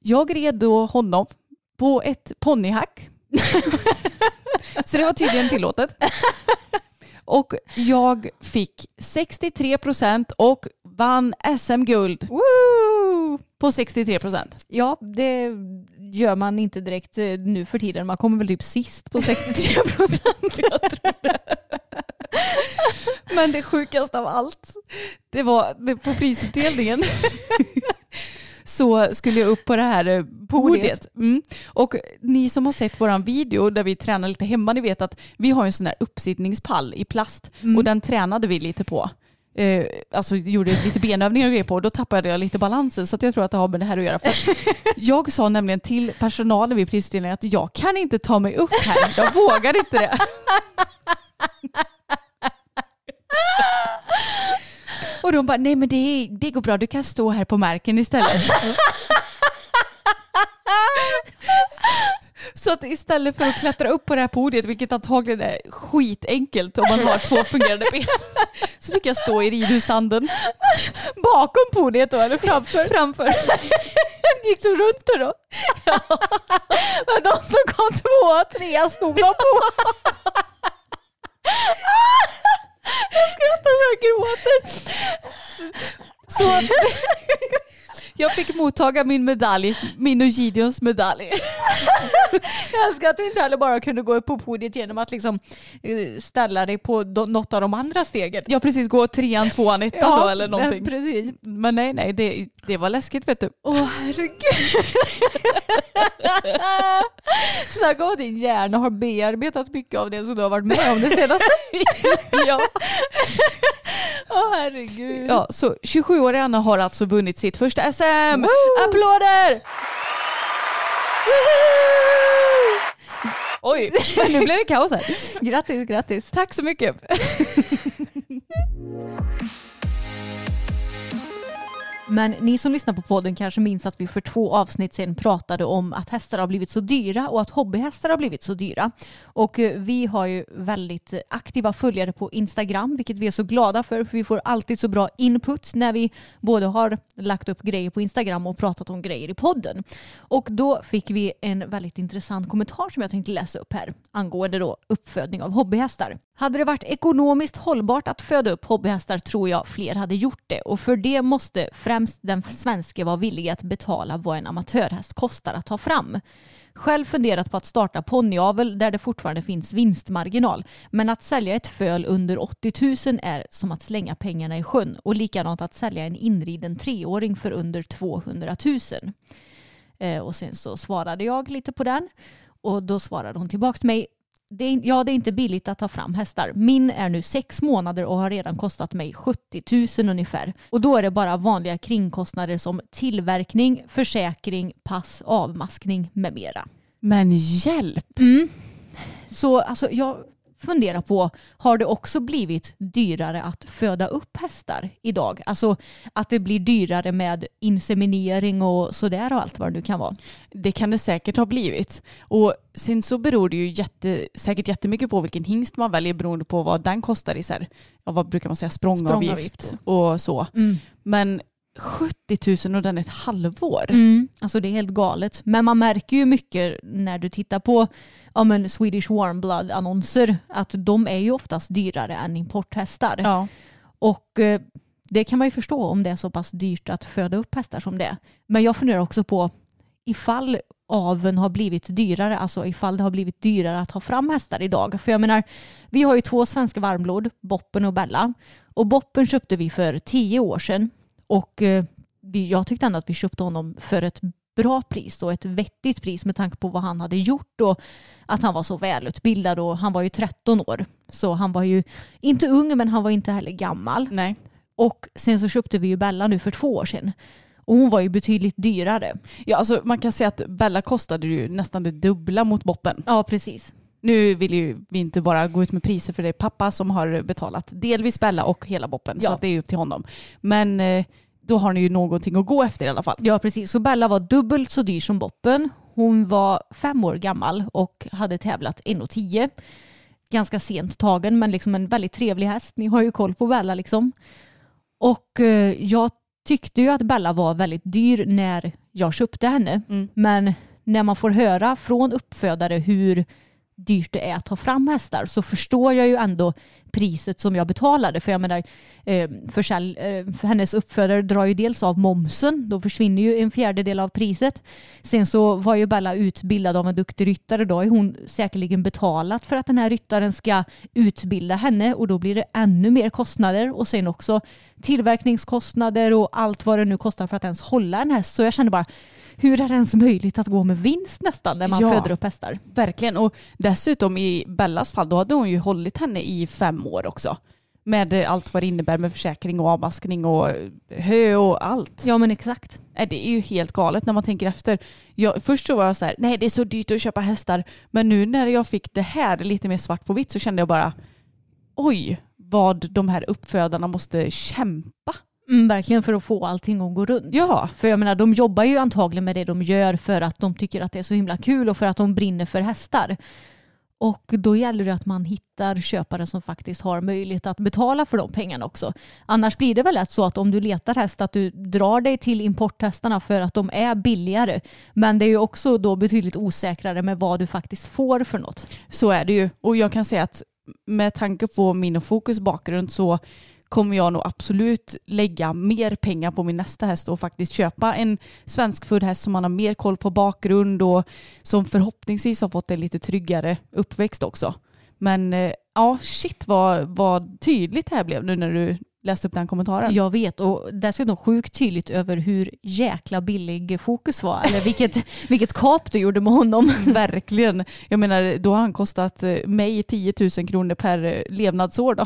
jag red då honom på ett ponnyhack. så det var tydligen tillåtet. Och jag fick 63 procent och vann SM-guld Woo! på 63 procent. Ja, det gör man inte direkt eh, nu för tiden. Man kommer väl typ sist på 63 procent. Men det sjukaste av allt, det var det på prisutdelningen. så skulle jag upp på det här eh, podiet. Mm. Och ni som har sett våran video där vi tränar lite hemma, ni vet att vi har en sån här uppsittningspall i plast och den tränade vi lite på. Eh, alltså gjorde lite benövningar och grejer på och då tappade jag lite balansen så att jag tror att det har med det här att göra. För att jag sa nämligen till personalen vid prisutdelningen att jag kan inte ta mig upp här, jag vågar inte det. Och de bara, nej men det, det går bra, du kan stå här på marken istället. Så att istället för att klättra upp på det här podiet, vilket antagligen är skitenkelt om man har två fungerande ben, så fick jag stå i ridhussanden. Bakom podiet då eller framför? Framför. Gick du runt det då? Men de som kom tvåa, trea stod de på. Jag skrattar så jag gråter. Så jag fick mottaga min medalj, min och Gideons medalj. Jag älskar att du inte heller bara kunde gå upp på podiet genom att liksom eh, ställa dig på något av de andra stegen. Jag precis gå trean, tvåan, ettan då eller någonting. Precis. Men nej, nej, det, det var läskigt vet du. Åh herregud. Snacka om att din hjärna har bearbetat mycket av det som du har varit med om det senaste. ja. Åh herregud. ja, så 27-åriga Anna har alltså vunnit sitt första SM. Applåder! Oj, nu blir det kaos här. Grattis, grattis. Tack så mycket. Men ni som lyssnar på podden kanske minns att vi för två avsnitt sedan pratade om att hästar har blivit så dyra och att hobbyhästar har blivit så dyra. Och eh, vi har ju väldigt aktiva följare på Instagram, vilket vi är så glada för, för vi får alltid så bra input när vi både har lagt upp grejer på Instagram och pratat om grejer i podden. Och då fick vi en väldigt intressant kommentar som jag tänkte läsa upp här angående då uppfödning av hobbyhästar. Hade det varit ekonomiskt hållbart att föda upp hobbyhästar tror jag fler hade gjort det och för det måste främst den svenske vara villig att betala vad en amatörhäst kostar att ta fram. Själv funderat på att starta ponnyavel där det fortfarande finns vinstmarginal. Men att sälja ett föl under 80 000 är som att slänga pengarna i sjön. Och likadant att sälja en inriden treåring för under 200 000. Eh, och sen så svarade jag lite på den. Och då svarade hon tillbaka till mig. Det är, ja, det är inte billigt att ta fram hästar. Min är nu sex månader och har redan kostat mig 70 000 ungefär. Och då är det bara vanliga kringkostnader som tillverkning, försäkring, pass, avmaskning med mera. Men hjälp! Så alltså, jag funderar på, har det också blivit dyrare att föda upp hästar idag? Alltså att det blir dyrare med inseminering och sådär och allt vad det nu kan vara. Det kan det säkert ha blivit. Och sen så beror det ju jätte, säkert jättemycket på vilken hingst man väljer beroende på vad den kostar i så här, vad brukar man säga, språngavgift, Språngavgift. och så. Men 70 000 och den ett halvår. Mm. Alltså det är helt galet. Men man märker ju mycket när du tittar på ja, men Swedish Warm Blood annonser att de är ju oftast dyrare än importhästar. Ja. Och eh, det kan man ju förstå om det är så pass dyrt att föda upp hästar som det är. Men jag funderar också på ifall aveln har blivit dyrare, alltså ifall det har blivit dyrare att ta fram hästar idag. För jag menar, vi har ju två svenska varmblod, Boppen och Bella. Och Boppen köpte vi för tio år sedan. Och eh, jag tyckte ändå att vi köpte honom för ett bra pris och ett vettigt pris med tanke på vad han hade gjort och att han var så välutbildad och han var ju 13 år. Så han var ju inte ung men han var inte heller gammal. Nej. Och sen så köpte vi ju Bella nu för två år sedan. Och hon var ju betydligt dyrare. Ja, alltså man kan säga att Bella kostade ju nästan det dubbla mot boppen. Ja, precis. Nu vill ju vi inte bara gå ut med priser för det är pappa som har betalat delvis Bella och hela boppen. Ja. Så det är upp till honom. Men eh, då har ni ju någonting att gå efter i alla fall. Ja, precis. Så Bella var dubbelt så dyr som Boppen. Hon var fem år gammal och hade tävlat 1,10. Ganska sent tagen, men liksom en väldigt trevlig häst. Ni har ju koll på Bella liksom. Och eh, jag tyckte ju att Bella var väldigt dyr när jag köpte henne. Mm. Men när man får höra från uppfödare hur dyrt det är att ta fram hästar så förstår jag ju ändå priset som jag betalade. För jag menar, eh, försälj, eh, för hennes uppfödare drar ju dels av momsen, då försvinner ju en fjärdedel av priset. Sen så var ju Bella utbildad av en duktig ryttare, då är hon säkerligen betalat för att den här ryttaren ska utbilda henne och då blir det ännu mer kostnader och sen också tillverkningskostnader och allt vad det nu kostar för att ens hålla en häst. Så jag kände bara, hur är det ens möjligt att gå med vinst nästan när man Ja. föder upp hästar? Verkligen. Och dessutom i Bellas fall, då hade hon ju hållit henne i fem år också. Med allt vad det innebär med försäkring och avmaskning och hö och allt. Ja men exakt. Nej, Det är ju helt galet när man tänker efter. Jag, först så var jag så här, nej det är så dyrt att köpa hästar. Men nu när jag fick det här lite mer svart på vitt så kände jag bara, oj vad de här uppfödarna måste kämpa. Mm, verkligen för att få allting att gå runt. Ja, För jag menar, de jobbar ju antagligen med det de gör för att de tycker att det är så himla kul och för att de brinner för hästar. Och då gäller det att man hittar köpare som faktiskt har möjlighet att betala för de pengarna också. Annars blir det väl lätt så att om du letar häst att du drar dig till importhästarna för att de är billigare. Men det är ju också då betydligt osäkrare med vad du faktiskt får för något. så är det ju. Och jag kan säga att med tanke på min och Fokus bakgrund så kommer jag nog absolut lägga mer pengar på min nästa häst och faktiskt köpa en svenskfödd häst som man har mer koll på bakgrund och som förhoppningsvis har fått en lite tryggare uppväxt också. Men eh, ja, shit vad, vad tydligt det här blev nu när du läste upp den kommentaren. Jag vet och dessutom sjukt tydligt över hur jäkla billig fokus var. Eller vilket, vilket kap du gjorde med honom. Verkligen. Jag menar, då har han kostat eh, mig 10 000 kronor per eh, levnadsår. Då.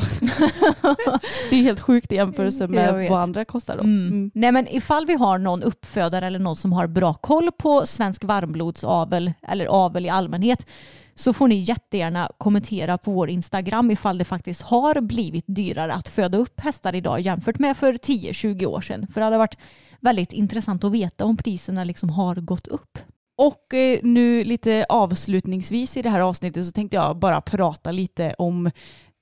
det är helt sjukt i jämförelse Jag med vad andra kostar. Då. Mm. Mm. Nej men ifall vi har någon uppfödare eller någon som har bra koll på svensk varmblodsavel eller avel i allmänhet så får ni jättegärna kommentera på vår Instagram ifall det faktiskt har blivit dyrare att föda upp hästar idag jämfört med för 10-20 år sedan. För det hade varit väldigt intressant att veta om priserna liksom har gått upp. Och eh, nu lite avslutningsvis i det här avsnittet så tänkte jag bara prata lite om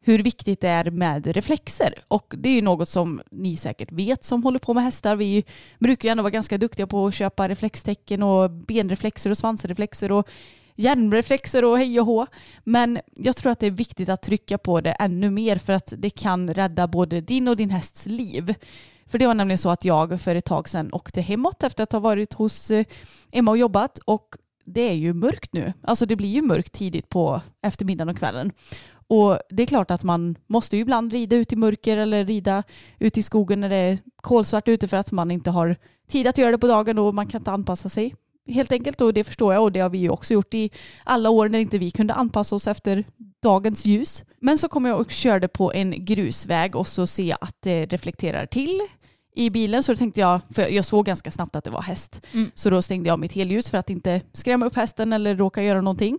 hur viktigt det är med reflexer. Och det är ju något som ni säkert vet som håller på med hästar. Vi brukar ju ändå vara ganska duktiga på att köpa reflextecken och benreflexer och svansreflexer och hjärnreflexer och hej och hå. Men jag tror att det är viktigt att trycka på det ännu mer för att det kan rädda både din och din hästs liv. För det var nämligen så att jag för ett tag sedan åkte hemåt efter att ha varit hos eh, Emma och jobbat och det är ju mörkt nu. Alltså det blir ju mörkt tidigt på eftermiddagen och kvällen. Och det är klart att man måste ju ibland rida ut i mörker eller rida ut i skogen när det är kolsvart ute för att man inte har tid att göra det på dagen och man kan inte anpassa sig. Helt enkelt och det förstår jag och det har vi ju också gjort i alla år när inte vi kunde anpassa oss efter dagens ljus. Men så kom jag och körde på en grusväg och så ser jag att det reflekterar till i bilen så då tänkte jag, för jag såg ganska snabbt att det var häst, Mm. så då stängde jag mitt helljus för att inte skrämma upp hästen eller råka göra någonting.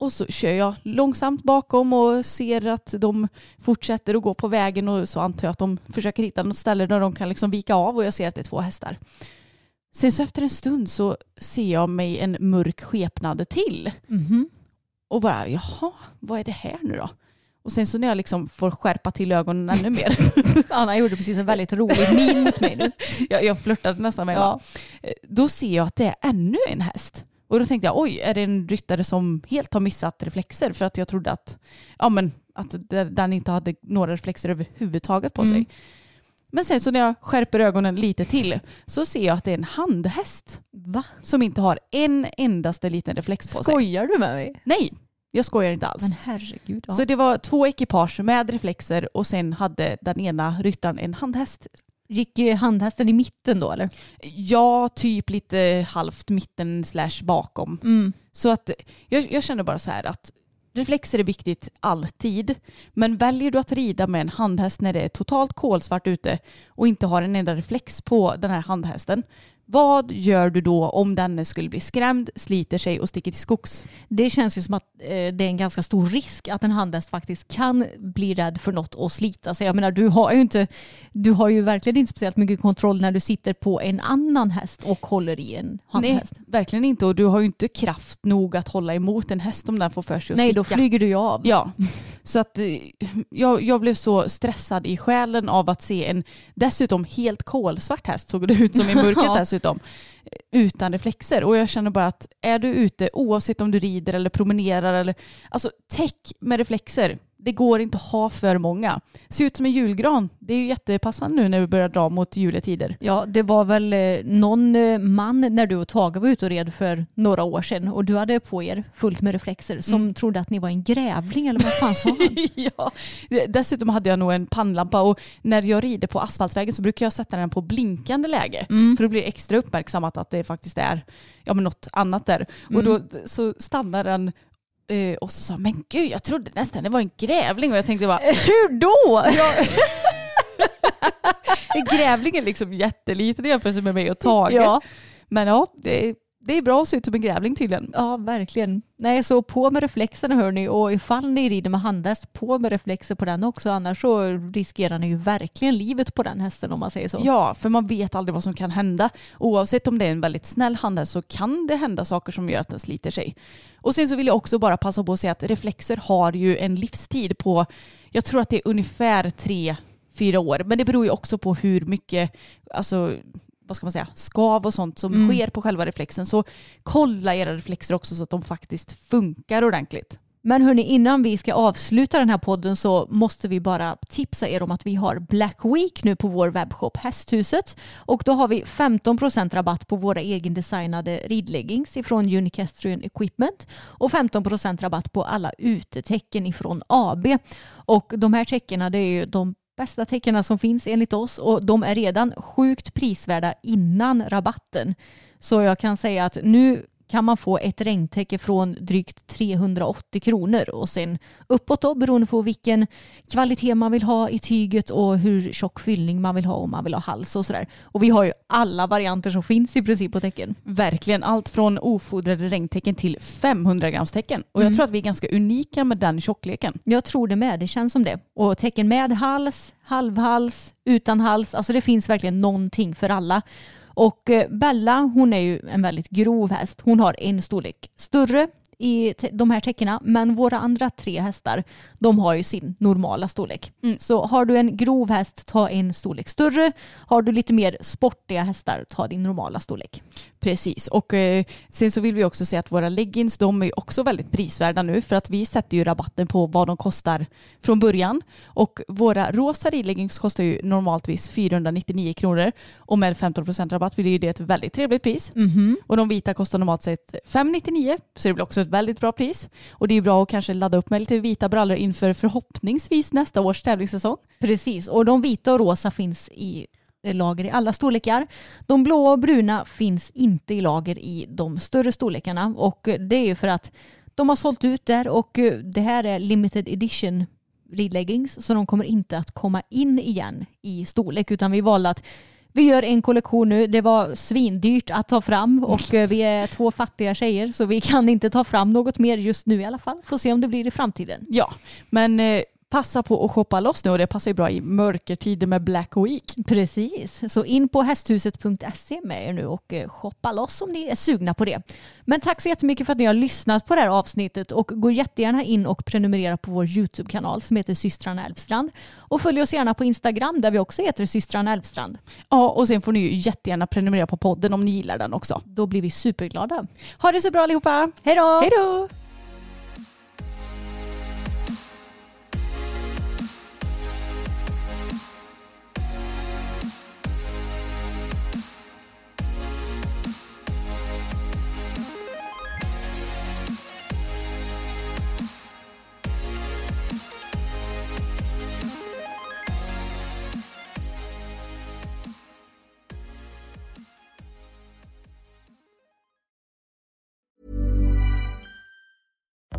Och så kör jag långsamt bakom och ser att de fortsätter att gå på vägen och så antar jag att de försöker hitta något ställe där de kan liksom vika av och jag ser att det är två hästar. Sen så efter en stund så ser jag mig en mörk skepnad till Mhm. och bara jaha, vad är det här nu då? Och sen så när jag liksom får skärpa till ögonen ännu mer, Anna gjorde precis en väldigt rolig min mot mig nu. jag, jag flörtade nästan med Ja. ja. då ser jag att det är ännu en häst. Och då tänkte jag, oj, är det en ryttare som helt har missat reflexer? För att jag trodde att, ja, men, att den inte hade några reflexer överhuvudtaget på Mm. Men sen så när jag skärper ögonen lite till så ser jag att det är en handhäst Va? som inte har en endaste liten reflex på sig. Skojar du med mig? Nej, jag skojar inte alls. Men herregud. Ja. Så det var två ekipage med reflexer och sen hade den ena ryttaren en handhäst. Gick handhästen i mitten då eller? Ja, typ lite halvt mitten slash bakom. Mm. Så att jag, jag känner bara så här att reflexer är viktigt alltid. Men väljer du att rida med en handhäst när det är totalt kolsvart ute och inte har en enda reflex på den här handhästen. Vad gör du då om den skulle bli skrämd, sliter sig och sticker till skogs? Det känns ju som att eh, det är en ganska stor risk att en handhäst faktiskt kan bli rädd för något och slita sig. Jag menar, du har ju, inte, du har ju verkligen inte speciellt mycket kontroll när du sitter på en annan häst och håller i en handhäst. Nej, verkligen inte. Och du har ju inte kraft nog att hålla emot en häst om den får för sig att Nej, sticka. då flyger du ju av. Ja, så att eh, jag, jag blev så stressad i själen av att se en dessutom helt kolsvart häst såg det ut som i mörkret Ja dessutom utan reflexer och jag känner bara att är du ute oavsett om du rider eller promenerar eller alltså täck med reflexer. Det går inte att ha för många. Se ut som en julgran. Det är ju jättepassande nu när vi börjar dra mot juletider. Ja, det var väl eh, någon eh, man när du och Tage var ute och red för några år sedan och du hade på er fullt med reflexer som Mm. trodde att ni var en grävling eller vad fan sa han? ja. Dessutom hade jag nog en pannlampa och när jag rider på asfaltvägen så brukar jag sätta den på blinkande läge Mm. för att bli extra uppmärksammat att det faktiskt är ja, men något annat där. Och då så stannar den eh, och så sa men gud jag trodde nästan det var en grävling och jag tänkte bara Hur då? grävling är liksom jätteliten i jämförelse med mig och Tage. Ja. Men ja, det, det är bra att se ut som en grävling tydligen. Ja, verkligen. Nej, så på med reflexerna hörni och ifall ni rider med handhäst, på med reflexer på den också. Annars så riskerar ni ju verkligen livet på den hästen om man säger så. Ja, för man vet aldrig vad som kan hända. Oavsett om det är en väldigt snäll handhäst så kan det hända saker som gör att den sliter sig. Och sen så vill jag också bara passa på att säga att reflexer har ju en livstid på, jag tror att det är ungefär tre, fyra år. Men det beror ju också på hur mycket, alltså vad ska man säga, skav och sånt som sker på själva reflexen. Så kolla era reflexer också så att de faktiskt funkar ordentligt. Men hörni, innan vi ska avsluta den här podden så måste vi bara tipsa er om att vi har Black Week nu på vår webbshop Hästhuset. Och då har vi 15% rabatt på våra egendesignade ridleggings ifrån Unicastrian Equipment och 15% rabatt på alla utetecken ifrån AB. Och de här täckena det är ju de bästa tecknen som finns enligt oss och de är redan sjukt prisvärda innan rabatten. Så jag kan säga att nu kan man få ett regntäcke från drygt 380 kronor och sen uppåt då beroende på vilken kvalitet man vill ha i tyget och hur tjock fyllning man vill ha om man vill ha hals och sådär. Och vi har ju alla varianter som finns i princip på tecken. Verkligen, allt från ofodrade regntecken till 500 grams tecken. Och jag Mm. tror att vi är ganska unika med den tjockleken. Jag tror det med, det känns som det. Och tecken med hals, halvhals, utan hals, alltså det finns verkligen någonting för alla. Och eh, Bella, hon är ju en väldigt grov häst. Hon har en storlek större i de här teckena, men våra andra tre hästar, de har ju sin normala storlek. Så har du en grov häst, ta en storlek större. Har du lite mer sportiga hästar, ta din normala storlek. Precis, och eh, sen så vill vi också säga att våra leggings de är också väldigt prisvärda nu för att vi sätter ju rabatten på vad de kostar från början. Och våra rosa ridleggings kostar ju normaltvis 499 kronor och med 15% rabatt blir det ju det ett väldigt trevligt pris. Och de vita kostar normalt sett 599 så det blir också ett väldigt bra pris. Och det är bra att kanske ladda upp med lite vita brallor inför förhoppningsvis nästa års tävlingssäsong. Precis, och de vita och rosa finns i eh, lager i alla storlekar. De blåa och bruna finns inte i lager i de större storlekarna och eh, det är ju för att de har sålt ut där och eh, det här är limited edition ridleggings så de kommer inte att komma in igen i storlek utan vi valde att vi gör en kollektion nu. Det var svindyrt att ta fram och eh, vi är två fattiga tjejer så vi kan inte ta fram något mer just nu i alla fall. Får se om det blir i framtiden. Ja, men eh, passa på att shoppa loss nu och det passar ju bra i mörkertider med Black Week. Precis, så in på hästhuset.se med er nu och eh, shoppa loss om ni är sugna på det. Men tack så jättemycket för att ni har lyssnat på det här avsnittet och gå jättegärna in och prenumerera på vår YouTube-kanal som heter systrarna Elfstrand. Och följ oss gärna på Instagram där vi också heter systrarna Elfstrand. Ja, och sen får ni ju jättegärna prenumerera på podden om ni gillar den också. Då blir vi superglada. Ha det så bra allihopa! Hej då! Hej då!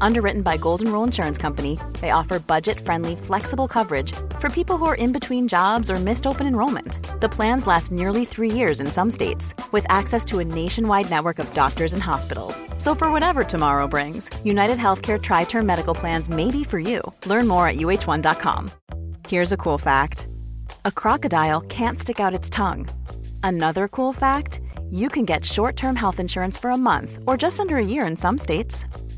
Underwritten by Golden Rule Insurance Company, they offer budget friendly, flexible coverage for people who are in between jobs or missed open enrollment. The plans last nearly three years in some states, with access to a nationwide network of doctors and hospitals. So, for whatever tomorrow brings, United Healthcare Tri Term Medical Plans may be for you. Learn more at uh1.com. Here's a cool fact a crocodile can't stick out its tongue. Another cool fact you can get short term health insurance for a month or just under a year in some states.